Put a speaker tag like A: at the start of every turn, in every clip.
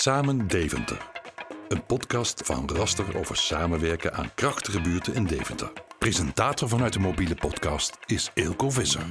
A: Samen Deventer. Een podcast van Raster over samenwerken aan krachtige buurten in Deventer. Presentator vanuit de mobiele podcast is Eelco Visser.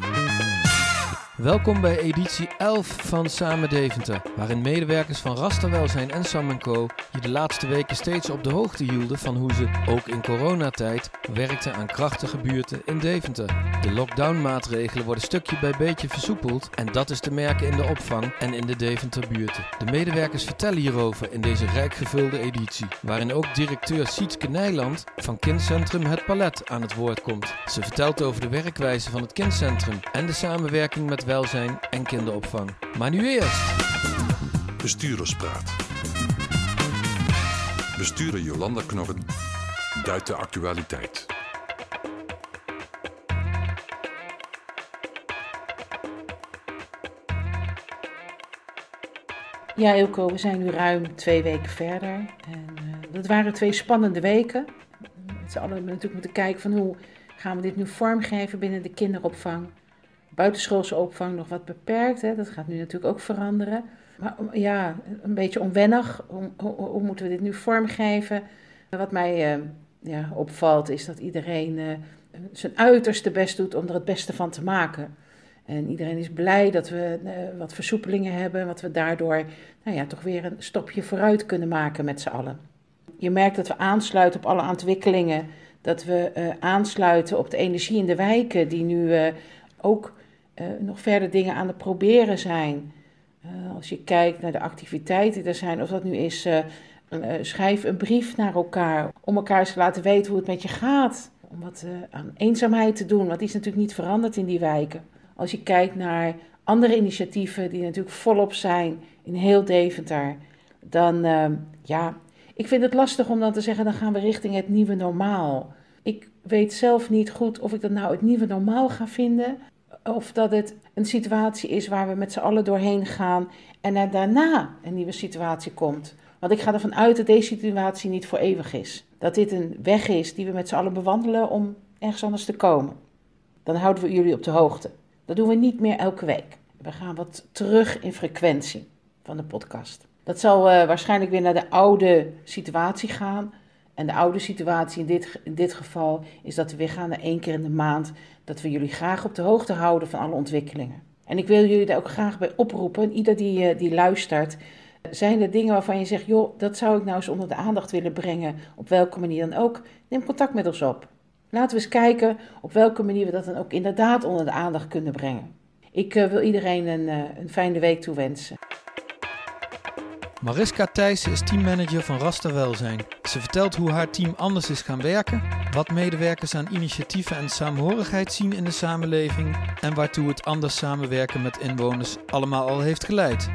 B: Welkom bij editie 11 van Samen Deventer, waarin medewerkers van Rasterwelzijn en Sam Co. je de laatste weken steeds op de hoogte hielden van hoe ze, ook in coronatijd, werkten aan krachtige buurten in Deventer. De lockdownmaatregelen worden stukje bij beetje versoepeld en dat is te merken in de opvang en in de Deventer buurten. De medewerkers vertellen hierover in deze rijk gevulde editie, waarin ook directeur Sietske Nijland van Kindcentrum Het Palet aan het woord komt. Ze vertelt over de werkwijze van het kindcentrum en de samenwerking met welzijn en kinderopvang. Maar nu eerst.
A: Bestuurderspraat. Bestuurder Jolanda Knorren duidt de actualiteit.
C: Ja, Ilko, we zijn nu ruim twee weken verder. En uh, dat waren twee spannende weken. Met z'n allen hebben natuurlijk moeten kijken van hoe gaan we dit nu vormgeven binnen de kinderopvang. Buitenschoolse opvang nog wat beperkt, hè? dat gaat nu natuurlijk ook veranderen. Maar ja, een beetje onwennig. Hoe, hoe, hoe moeten we dit nu vormgeven? Wat mij uh, ja, opvalt is dat iedereen uh, zijn uiterste best doet om er het beste van te maken. En iedereen is blij dat we uh, wat versoepelingen hebben, wat we daardoor nou ja, toch weer een stapje vooruit kunnen maken met z'n allen. Je merkt dat we aansluiten op alle ontwikkelingen, dat we uh, aansluiten op de energie in de wijken, die nu ook nog verder dingen aan het proberen zijn. als je kijkt naar de activiteiten die er zijn, of dat nu is schrijf een brief naar elkaar, om elkaar eens te laten weten hoe het met je gaat. Om wat aan eenzaamheid te doen, want die is natuurlijk niet veranderd in die wijken. Als je kijkt naar andere initiatieven die natuurlijk volop zijn in heel Deventer, dan uh, ja, ik vind het lastig om dan te zeggen, dan gaan we richting het nieuwe normaal. Ik weet zelf niet goed of ik dat nou het nieuwe normaal ga vinden, of dat het een situatie is waar we met z'n allen doorheen gaan en er daarna een nieuwe situatie komt. Want ik ga ervan uit dat deze situatie niet voor eeuwig is. Dat dit een weg is die we met z'n allen bewandelen om ergens anders te komen. Dan houden we jullie op de hoogte. Dat doen we niet meer elke week. We gaan wat terug in frequentie van de podcast. Dat zal uh, waarschijnlijk weer naar de oude situatie gaan. En de oude situatie in dit, in dit geval is dat we weer gaan naar één keer in de maand. Dat we jullie graag op de hoogte houden van alle ontwikkelingen. En ik wil jullie daar ook graag bij oproepen. En ieder die, uh, die luistert. Zijn er dingen waarvan je zegt, joh, dat zou ik nou eens onder de aandacht willen brengen. Op welke manier dan ook. Neem contact met ons op. Laten we eens kijken op welke manier we dat dan ook inderdaad onder de aandacht kunnen brengen. Ik uh, wil iedereen een, uh, een fijne week toewensen.
B: Mariska Thijssen is teammanager van Raster Welzijn. Ze vertelt hoe haar team anders is gaan werken, wat medewerkers aan initiatieven en saamhorigheid zien in de samenleving en waartoe het anders samenwerken met inwoners allemaal al heeft geleid.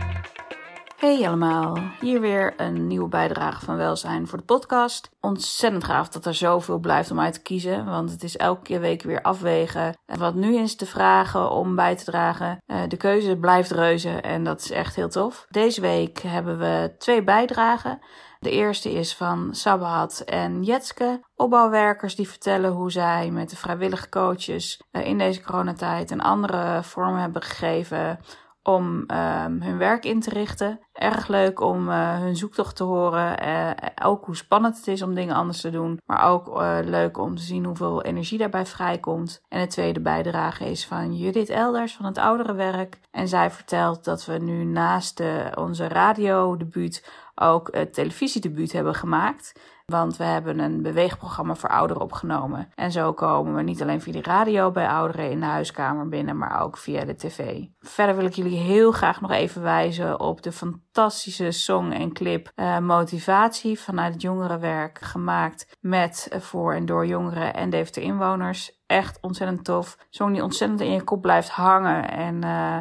D: Hey allemaal, hier weer een nieuwe bijdrage van Welzijn voor de podcast. Ontzettend gaaf dat er zoveel blijft om uit te kiezen, want het is elke week weer afwegen. En wat nu is te vragen om bij te dragen, de keuze blijft reuze en dat is echt heel tof. Deze week hebben we twee bijdragen. De eerste is van Sabahat en Jetske, opbouwwerkers die vertellen hoe zij met de vrijwillige coaches in deze coronatijd een andere vorm hebben gegeven om um, hun werk in te richten. Erg leuk om uh, hun zoektocht te horen. Uh, ook hoe spannend het is om dingen anders te doen. Maar ook uh, leuk om te zien hoeveel energie daarbij vrijkomt. En de tweede bijdrage is van Judith Elders van het Ouderenwerk. En zij vertelt dat we nu naast de, onze radiodebuut ook het televisiedebuut hebben gemaakt. Want we hebben een beweegprogramma voor ouderen opgenomen. En zo komen we niet alleen via de radio bij ouderen in de huiskamer binnen, maar ook via de tv. Verder wil ik jullie heel graag nog even wijzen op de fantastische song en clip uh, Motivatie vanuit het jongerenwerk. Gemaakt met, uh, voor en door jongeren en Deventer inwoners. Echt ontzettend tof. Song die ontzettend in je kop blijft hangen. En uh,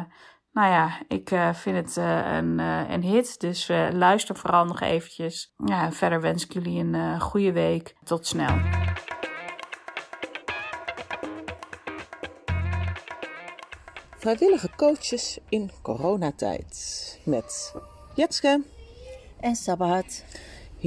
D: nou ja, ik uh, vind het uh, een, uh, een hit. Dus luister vooral nog eventjes. Ja, verder wens ik jullie een goede week. Tot snel.
E: Vrijwillige coaches in coronatijd. Met Jetske
F: en Sabat.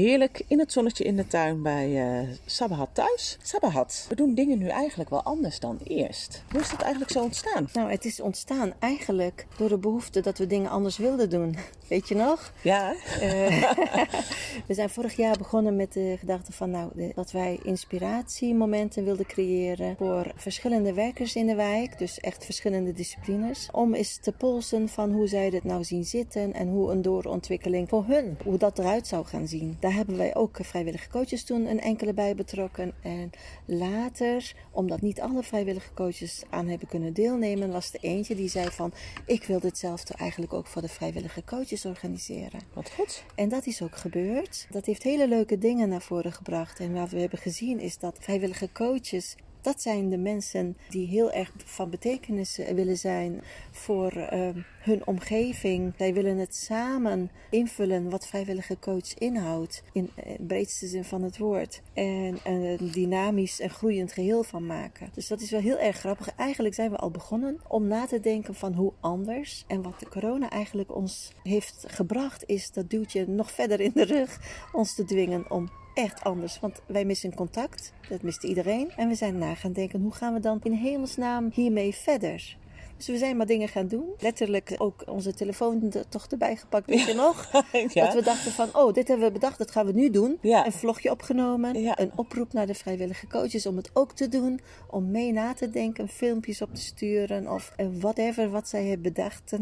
E: Heerlijk in het zonnetje in de tuin bij uh, Sabahat thuis. Sabahat, we doen dingen nu eigenlijk wel anders dan eerst. Hoe is dat eigenlijk zo ontstaan?
F: Nou, het is ontstaan eigenlijk door de behoefte dat we dingen anders wilden doen. Weet je nog?
E: Ja. Uh,
F: we zijn vorig jaar begonnen met de gedachte van nou, dat wij inspiratiemomenten wilden creëren voor verschillende werkers in de wijk. Dus echt verschillende disciplines. Om eens te polsen van hoe zij dit nou zien zitten en hoe een doorontwikkeling voor hun, hoe dat eruit zou gaan zien. Daar hebben wij ook vrijwillige coaches toen een enkele bij betrokken. En later, omdat niet alle vrijwillige coaches aan hebben kunnen deelnemen, was er eentje die zei van ik wil ditzelfde eigenlijk ook voor de vrijwillige coaches organiseren.
E: Wat goed.
F: En dat is ook gebeurd. Dat heeft hele leuke dingen naar voren gebracht. En wat we hebben gezien is dat vrijwillige coaches dat zijn de mensen die heel erg van betekenis willen zijn voor uh, hun omgeving. Zij willen het samen invullen wat vrijwillige coach inhoudt, in de eh, breedste zin van het woord. En een dynamisch en groeiend geheel van maken. Dus dat is wel heel erg grappig. Eigenlijk zijn we al begonnen om na te denken van hoe anders. En wat de corona eigenlijk ons heeft gebracht, is dat duwtje nog verder in de rug ons te dwingen om echt anders. Want wij missen contact. Dat mist iedereen. En we zijn na gaan denken, hoe gaan we dan in hemelsnaam hiermee verder? Dus we zijn maar dingen gaan doen. Letterlijk ook onze telefoon toch erbij gepakt, weet je nog? Dat we dachten van, oh, dit hebben we bedacht, dat gaan we nu doen. Een vlogje opgenomen. Een oproep naar de vrijwillige coaches om het ook te doen. Om mee na te denken, filmpjes op te sturen of whatever wat zij hebben bedacht. Uh,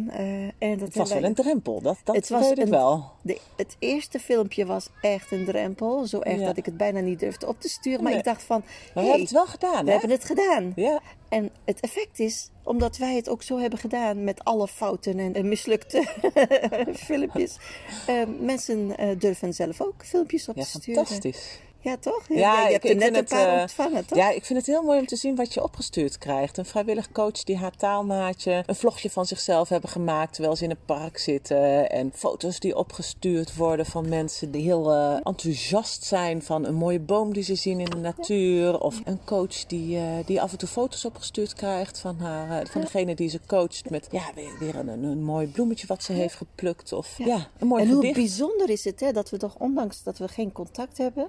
E: en dat het was wel een drempel, dat, dat het was een, wel.
F: De, het eerste filmpje was echt een drempel. Zo erg dat ik het bijna niet durfde op te sturen. Maar ik dacht van,
E: we hebben het wel gedaan,
F: We hebben het gedaan. Ja. En het effect is, omdat wij het ook zo hebben gedaan met alle fouten en, mislukte filmpjes. Uh, mensen uh, durven zelf ook filmpjes op
E: ja,
F: te sturen.
E: Fantastisch.
F: Ja, toch? Ja, ja je hebt er net een paar uh, ontvangen, toch?
E: Ja, ik vind het heel mooi om te zien wat je opgestuurd krijgt. Een vrijwillig coach die haar taalmaatje een vlogje van zichzelf hebben gemaakt terwijl ze in een park zitten. En foto's die opgestuurd worden van mensen die heel uh, enthousiast zijn van een mooie boom die ze zien in de natuur. Of een coach die, uh, die af en toe foto's opgestuurd krijgt van, haar, van degene die ze coacht met ja, weer, weer een, een, mooi bloemetje wat ze heeft geplukt. Of ja, een mooi
F: En
E: gedicht.
F: hoe bijzonder is het hè, dat we toch, ondanks dat we geen contact hebben,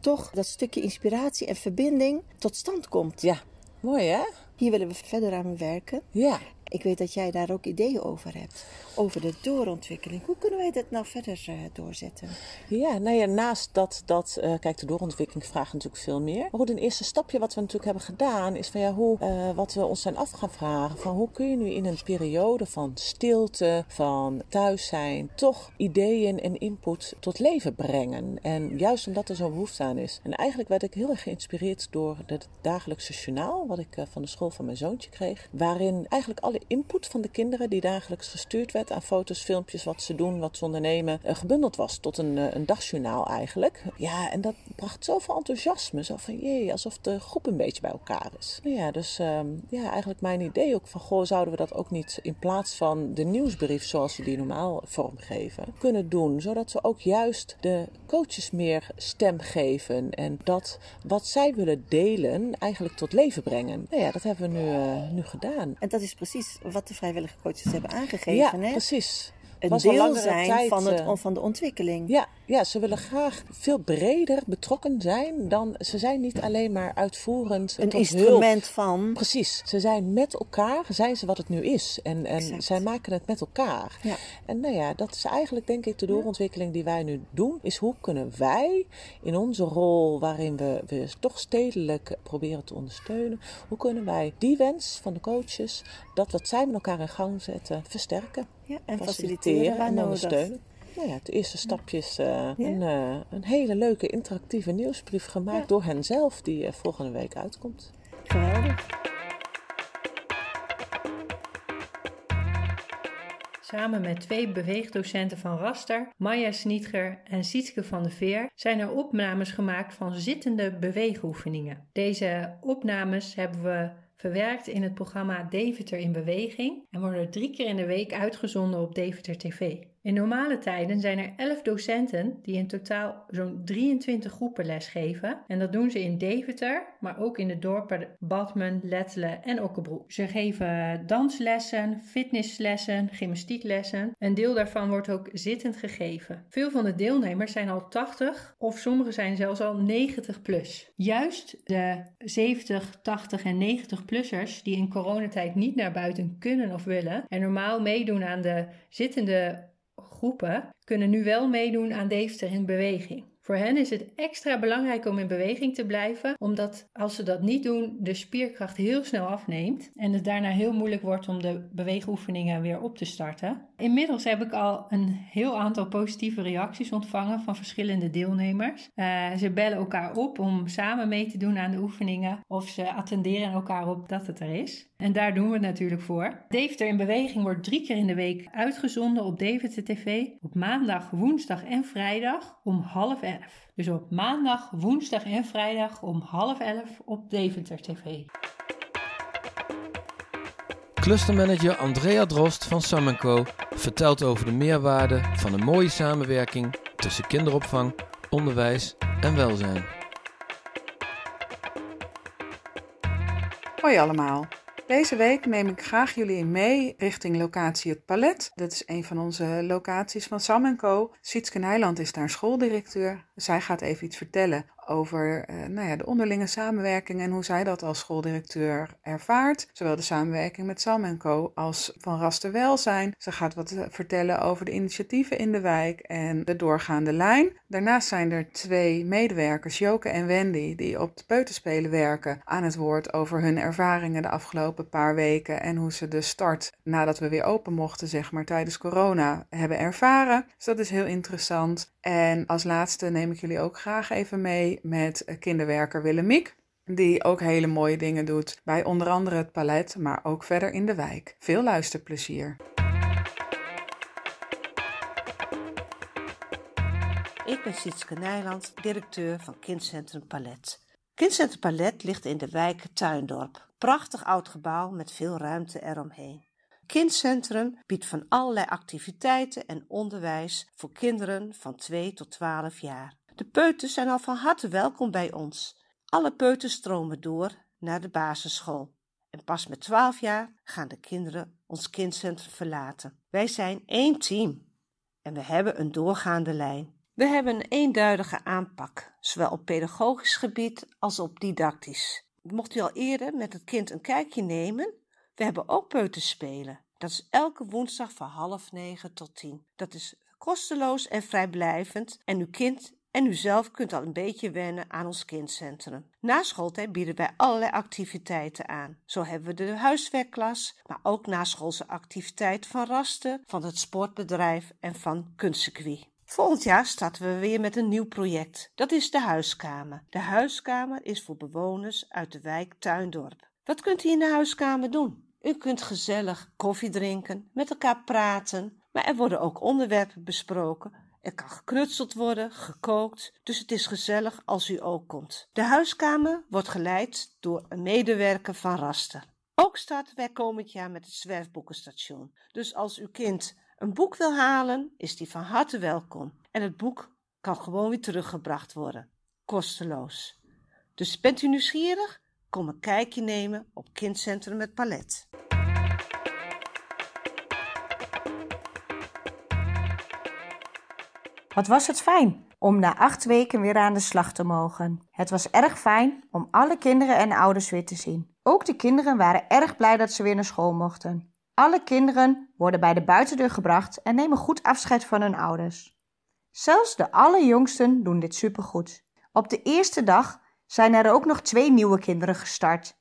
F: toch dat stukje inspiratie en verbinding tot stand komt.
E: Ja, mooi hè?
F: Hier willen we verder aan werken.
E: Ja.
F: Ik weet dat jij daar ook ideeën over hebt. Over de doorontwikkeling. Hoe kunnen wij dat nou verder uh, doorzetten?
E: Ja, nou ja, naast dat, dat uh, kijk, de doorontwikkeling vraagt natuurlijk veel meer. Maar goed, een eerste stapje wat we natuurlijk hebben gedaan is van ja, hoe, uh, wat we ons zijn af gaan vragen. Van hoe kun je nu in een periode van stilte, van thuis zijn, toch ideeën en input tot leven brengen. En juist omdat er zo'n behoefte aan is. En eigenlijk werd ik heel erg geïnspireerd door het dagelijkse journaal, wat ik van de school van mijn zoontje kreeg. Waarin eigenlijk alle input van de kinderen die dagelijks gestuurd werd aan foto's, filmpjes, wat ze doen, wat ze ondernemen, eh, gebundeld was tot een, eh, een dagjournaal eigenlijk. Ja, en dat bracht zoveel enthousiasme. Zo van jee, alsof de groep een beetje bij elkaar is. Nou ja, dus ehm, ja, eigenlijk mijn idee ook van goh, zouden we dat ook niet in plaats van de nieuwsbrief zoals we die normaal vormgeven, kunnen doen. Zodat we ook juist de coaches meer stem geven en dat wat zij willen delen eigenlijk tot leven brengen. Nou ja, dat hebben we nu, uh, nu gedaan.
F: En dat is precies wat de vrijwillige coaches hebben aangegeven.
E: Ja,
F: hè?
E: precies
F: een deel zijn van, het, eh, van de ontwikkeling.
E: Ja, ja, ze willen graag veel breder betrokken zijn dan ze zijn niet alleen maar uitvoerend.
F: Een instrument van.
E: Precies, ze zijn met elkaar, zijn ze wat het nu is. En, en zij maken het met elkaar. Ja. En nou ja, dat is eigenlijk denk ik de doorontwikkeling die wij nu doen. Is hoe kunnen wij in onze rol waarin we, we toch stedelijk proberen te ondersteunen. Hoe kunnen wij die wens van de coaches, dat wat zij met elkaar in gang zetten, versterken.
F: Ja, en faciliteren, en
E: ondersteunen. Nou ja, het eerste stapje is uh, een, uh, een, hele leuke interactieve nieuwsbrief gemaakt ja. door hen zelf, die uh, volgende week uitkomt.
F: Geweldig.
G: Samen met twee beweegdocenten van Raster, Maya Snietger en Sietske van de Veer, zijn er opnames gemaakt van zittende beweegoefeningen. Deze opnames hebben we verwerkt in het programma Deventer in Beweging en worden drie keer in de week uitgezonden op Deventer TV. In normale tijden zijn er 11 docenten die in totaal zo'n 23 groepen lesgeven. En dat doen ze in Deventer, maar ook in de dorpen Badmen, Lettelen en Okkebroek. Ze geven danslessen, fitnesslessen, gymnastieklessen. Een deel daarvan wordt ook zittend gegeven. Veel van de deelnemers zijn al 80 of sommigen zijn zelfs al 90 plus. Juist de 70, 80 en 90-plussers die in coronatijd niet naar buiten kunnen of willen en normaal meedoen aan de zittende groepen, kunnen nu wel meedoen aan Deventer in beweging. Voor hen is het extra belangrijk om in beweging te blijven, omdat als ze dat niet doen, de spierkracht heel snel afneemt en het daarna heel moeilijk wordt om de beweegoefeningen weer op te starten. Inmiddels heb ik al een heel aantal positieve reacties ontvangen van verschillende deelnemers. Uh, ze bellen elkaar op om samen mee te doen aan de oefeningen of ze attenderen elkaar op dat het er is. En daar doen we het natuurlijk voor. Deventer in Beweging wordt drie keer in de week uitgezonden op Deventer TV. Op maandag, woensdag en vrijdag om half Dus op maandag, woensdag en vrijdag om half elf op Deventer TV.
B: Clustermanager Andrea Drost van Sam Co vertelt over de meerwaarde van een mooie samenwerking tussen kinderopvang, onderwijs en welzijn.
H: Hoi allemaal. Deze week neem ik graag jullie mee richting locatie Het Palet. Dat is een van onze locaties van Sam Co. Sietske Nijland is daar schooldirecteur. Zij gaat even iets vertellen over uh, nou ja, de onderlinge samenwerking en hoe zij dat als schooldirecteur ervaart. Zowel de samenwerking met Sam Co. als van Raster Welzijn. Ze gaat wat eh, vertellen over de initiatieven in de wijk en de doorgaande lijn. Daarnaast zijn er twee medewerkers, Joke en Wendy, die op de peuterspelen werken, aan het woord over hun ervaringen de afgelopen paar weken en hoe ze de start nadat we weer open mochten, zeg maar tijdens corona, hebben ervaren. Dus dat is heel interessant. En als laatste neem ik jullie ook graag even mee met kinderwerker Willemiek. Die ook hele mooie dingen doet bij onder andere het palet, maar ook verder in de wijk. Veel luisterplezier.
I: Ik ben Sietske Nijland, directeur van Kindcentrum Palet. Kindcentrum Palet ligt in de wijk Tuindorp. Prachtig oud gebouw met veel ruimte eromheen. Kindcentrum biedt van allerlei activiteiten en onderwijs voor kinderen van 2 tot 12 jaar. De peuters zijn al van harte welkom bij ons. Alle peuters stromen door naar de basisschool. En pas met 12 jaar gaan de kinderen ons kindcentrum verlaten. Wij zijn één team en we hebben een doorgaande lijn. We hebben een eenduidige aanpak, zowel op pedagogisch gebied als op didactisch. Mocht u al eerder met het kind een kijkje nemen, we hebben ook peuterspelen. Dat is elke woensdag van half negen tot tien. Dat is kosteloos en vrijblijvend en uw kind en u zelf kunt al een beetje wennen aan ons kindcentrum. Na schooltijd bieden wij allerlei activiteiten aan. Zo hebben we de huiswerkklas, maar ook naschoolse activiteiten van rasten, van het sportbedrijf en van kunstcircuit. Volgend jaar starten we weer met een nieuw project. Dat is de huiskamer. De huiskamer is voor bewoners uit de wijk Tuindorp. Wat kunt u in de huiskamer doen? U kunt gezellig koffie drinken, met elkaar praten, maar er worden ook onderwerpen besproken. Er kan geknutseld worden, gekookt, dus het is gezellig als u ook komt. De huiskamer wordt geleid door een medewerker van Raster. Ook starten wij komend jaar met het zwerfboekenstation. Dus als uw kind een boek wil halen, is die van harte welkom. En het boek kan gewoon weer teruggebracht worden, kosteloos. Dus bent u nieuwsgierig? Kom een kijkje nemen op Kindcentrum Het Palet.
J: Wat was het fijn om na acht weken weer aan de slag te mogen. Het was erg fijn om alle kinderen en ouders weer te zien. Ook de kinderen waren erg blij dat ze weer naar school mochten. Alle kinderen worden bij de buitendeur gebracht en nemen goed afscheid van hun ouders. Zelfs de allerjongsten doen dit supergoed. Op de eerste dag zijn er ook nog twee nieuwe kinderen gestart.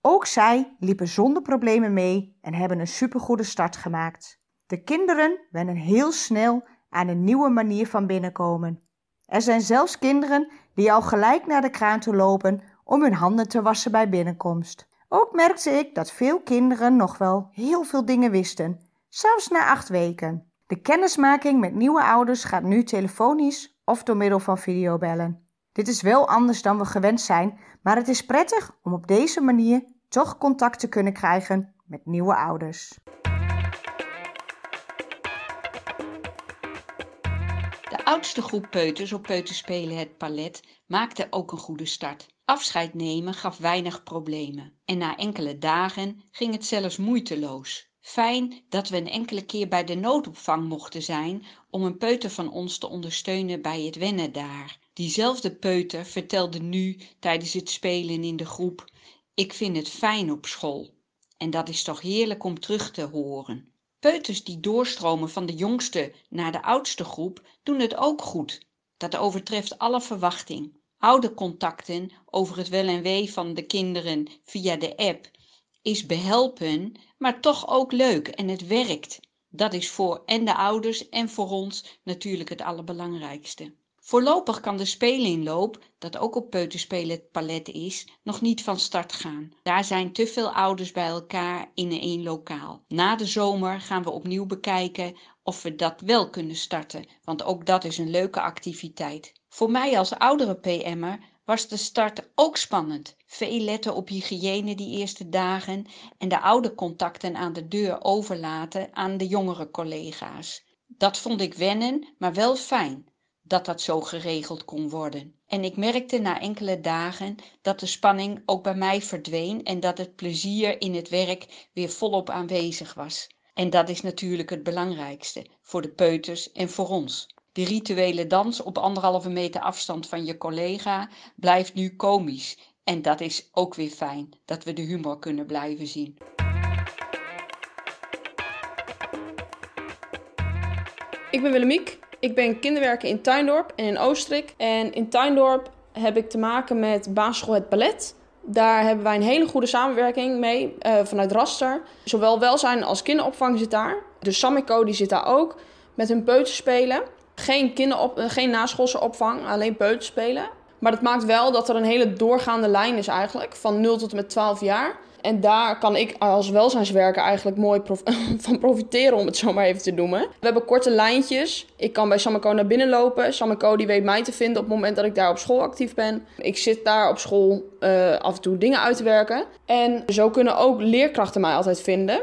J: Ook zij liepen zonder problemen mee en hebben een supergoede start gemaakt. De kinderen wennen heel snel aan een nieuwe manier van binnenkomen. Er zijn zelfs kinderen die al gelijk naar de kraan toe lopen om hun handen te wassen bij binnenkomst. Ook merkte ik dat veel kinderen nog wel heel veel dingen wisten, zelfs na acht weken. De kennismaking met nieuwe ouders gaat nu telefonisch of door middel van videobellen. Dit is wel anders dan we gewend zijn, maar het is prettig om op deze manier toch contact te kunnen krijgen met nieuwe ouders.
K: De oudste groep peuters op Peuterspelen Het Palet maakte ook een goede start. Afscheid nemen gaf weinig problemen en na enkele dagen ging het zelfs moeiteloos. Fijn dat we een enkele keer bij de noodopvang mochten zijn om een peuter van ons te ondersteunen bij het wennen daar. Diezelfde peuter vertelde nu tijdens het spelen in de groep: Ik vind het fijn op school. En dat is toch heerlijk om terug te horen. Peuters die doorstromen van de jongste naar de oudste groep doen het ook goed. Dat overtreft alle verwachting. Oude contacten over het wel en wee van de kinderen via de app is behelpen, maar toch ook leuk en het werkt. Dat is voor en de ouders en voor ons natuurlijk het allerbelangrijkste. Voorlopig kan de speelinloop, dat ook op peuterspelen het palet is, nog niet van start gaan. Daar zijn te veel ouders bij elkaar in één lokaal. Na de zomer gaan we opnieuw bekijken of we dat wel kunnen starten, want ook dat is een leuke activiteit. Voor mij als oudere PM'er was de start ook spannend. Veel letten op hygiëne die eerste dagen en de oude contacten aan de deur overlaten aan de jongere collega's. Dat vond ik wennen, maar wel fijn dat dat zo geregeld kon worden. En ik merkte na enkele dagen dat de spanning ook bij mij verdween en dat het plezier in het werk weer volop aanwezig was. En dat is natuurlijk het belangrijkste voor de peuters en voor ons. De rituele dans op anderhalve meter afstand van je collega blijft nu komisch. En dat is ook weer fijn dat we de humor kunnen blijven zien.
L: Ik ben Willemiek. Ik ben kinderwerker in Tuindorp en in Oostrik. En in Tuindorp heb ik te maken met basisschool Het Palet. Daar hebben wij een hele goede samenwerking mee uh, vanuit Raster. Zowel welzijn als kinderopvang zit daar. De Samico die zit daar ook met hun peuterspelen. Geen, kinderop, eh, geen naschoolse opvang, alleen peuterspelen. Maar dat maakt wel dat er een hele doorgaande lijn is eigenlijk, van 0 tot met 12 jaar. En daar kan ik als welzijnswerker eigenlijk mooi van profiteren, om het zo maar even te noemen. We hebben korte lijntjes. Ik kan bij Samako naar binnen lopen. Samako die weet mij te vinden op het moment dat ik daar op school actief ben. Ik zit daar op school uh, af en toe dingen uit te werken. En zo kunnen ook leerkrachten mij altijd vinden.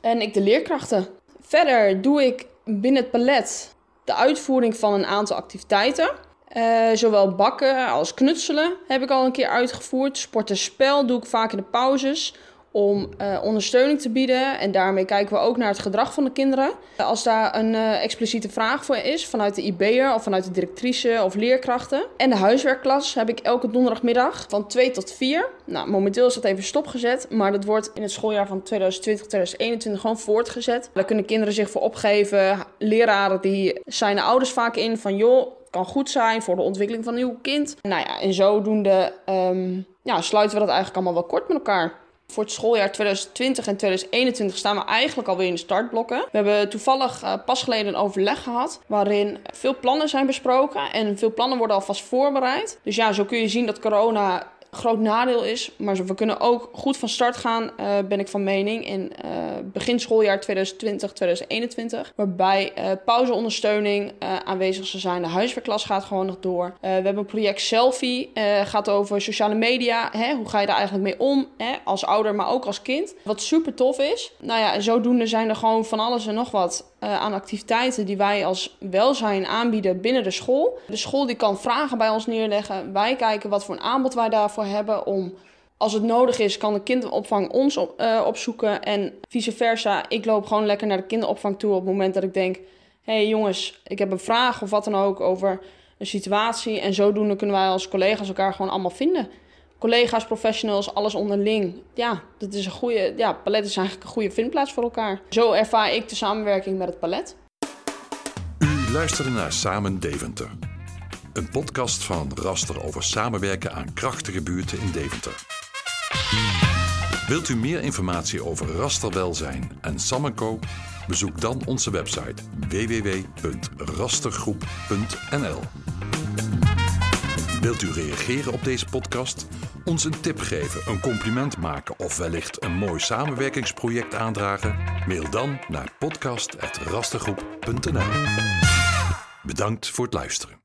L: En ik de leerkrachten. Verder doe ik binnen het palet de uitvoering van een aantal activiteiten. Uh, zowel bakken als knutselen heb ik al een keer uitgevoerd. Sport en spel doe ik vaak in de pauzes om uh, ondersteuning te bieden. En daarmee kijken we ook naar het gedrag van de kinderen. Als daar een uh, expliciete vraag voor is vanuit de IB'er of vanuit de directrice of leerkrachten. En de huiswerkklas heb ik elke donderdagmiddag van 2 tot 4. Nou, momenteel is dat even stopgezet, maar dat wordt in het schooljaar van 2020-2021 gewoon voortgezet. Daar kunnen kinderen zich voor opgeven. Leraren die zijn de ouders vaak in van joh, kan goed zijn voor de ontwikkeling van een nieuw kind. Nou ja, en zodoende um, ja, sluiten we dat eigenlijk allemaal wel kort met elkaar. Voor het schooljaar 2020 en 2021 staan we eigenlijk alweer in de startblokken. We hebben toevallig uh, pas geleden een overleg gehad waarin veel plannen zijn besproken en veel plannen worden alvast voorbereid. Dus ja, zo kun je zien dat corona groot nadeel is. Maar we kunnen ook goed van start gaan, uh, ben ik van mening, in uh, begin schooljaar 2020-2021. Waarbij uh, pauzeondersteuning aanwezig zal zijn. De huiswerkklas gaat gewoon nog door. we hebben een project Selfie, gaat over sociale media. Hè? Hoe ga je daar eigenlijk mee om, hè? als ouder, maar ook als kind. Wat super tof is. Nou ja, en zodoende zijn er gewoon van alles en nog wat aan activiteiten die wij als welzijn aanbieden binnen de school. De school die kan vragen bij ons neerleggen. Wij kijken wat voor een aanbod wij daarvoor hebben om als het nodig is, kan de kinderopvang ons op, uh, opzoeken. En vice versa. Ik loop gewoon lekker naar de kinderopvang toe op het moment dat ik denk: hé hey jongens, ik heb een vraag of wat dan ook over een situatie. En zodoende kunnen wij als collega's elkaar gewoon allemaal vinden collega's, professionals, alles onderling. Ja, dat is een goede. Ja, palet is eigenlijk een goede vindplaats voor elkaar. Zo ervaar ik de samenwerking met het palet.
A: U luisterde naar Samen Deventer. Een podcast van Raster over samenwerken aan krachtige buurten in Deventer. Wilt u meer informatie over rasterwelzijn en Samenco? Bezoek dan onze website www.rastergroep.nl. Wilt u reageren op deze podcast? Ons een tip geven, een compliment maken of wellicht een mooi samenwerkingsproject aandragen? Mail dan naar podcast.rastergroep.nl. Bedankt voor het luisteren.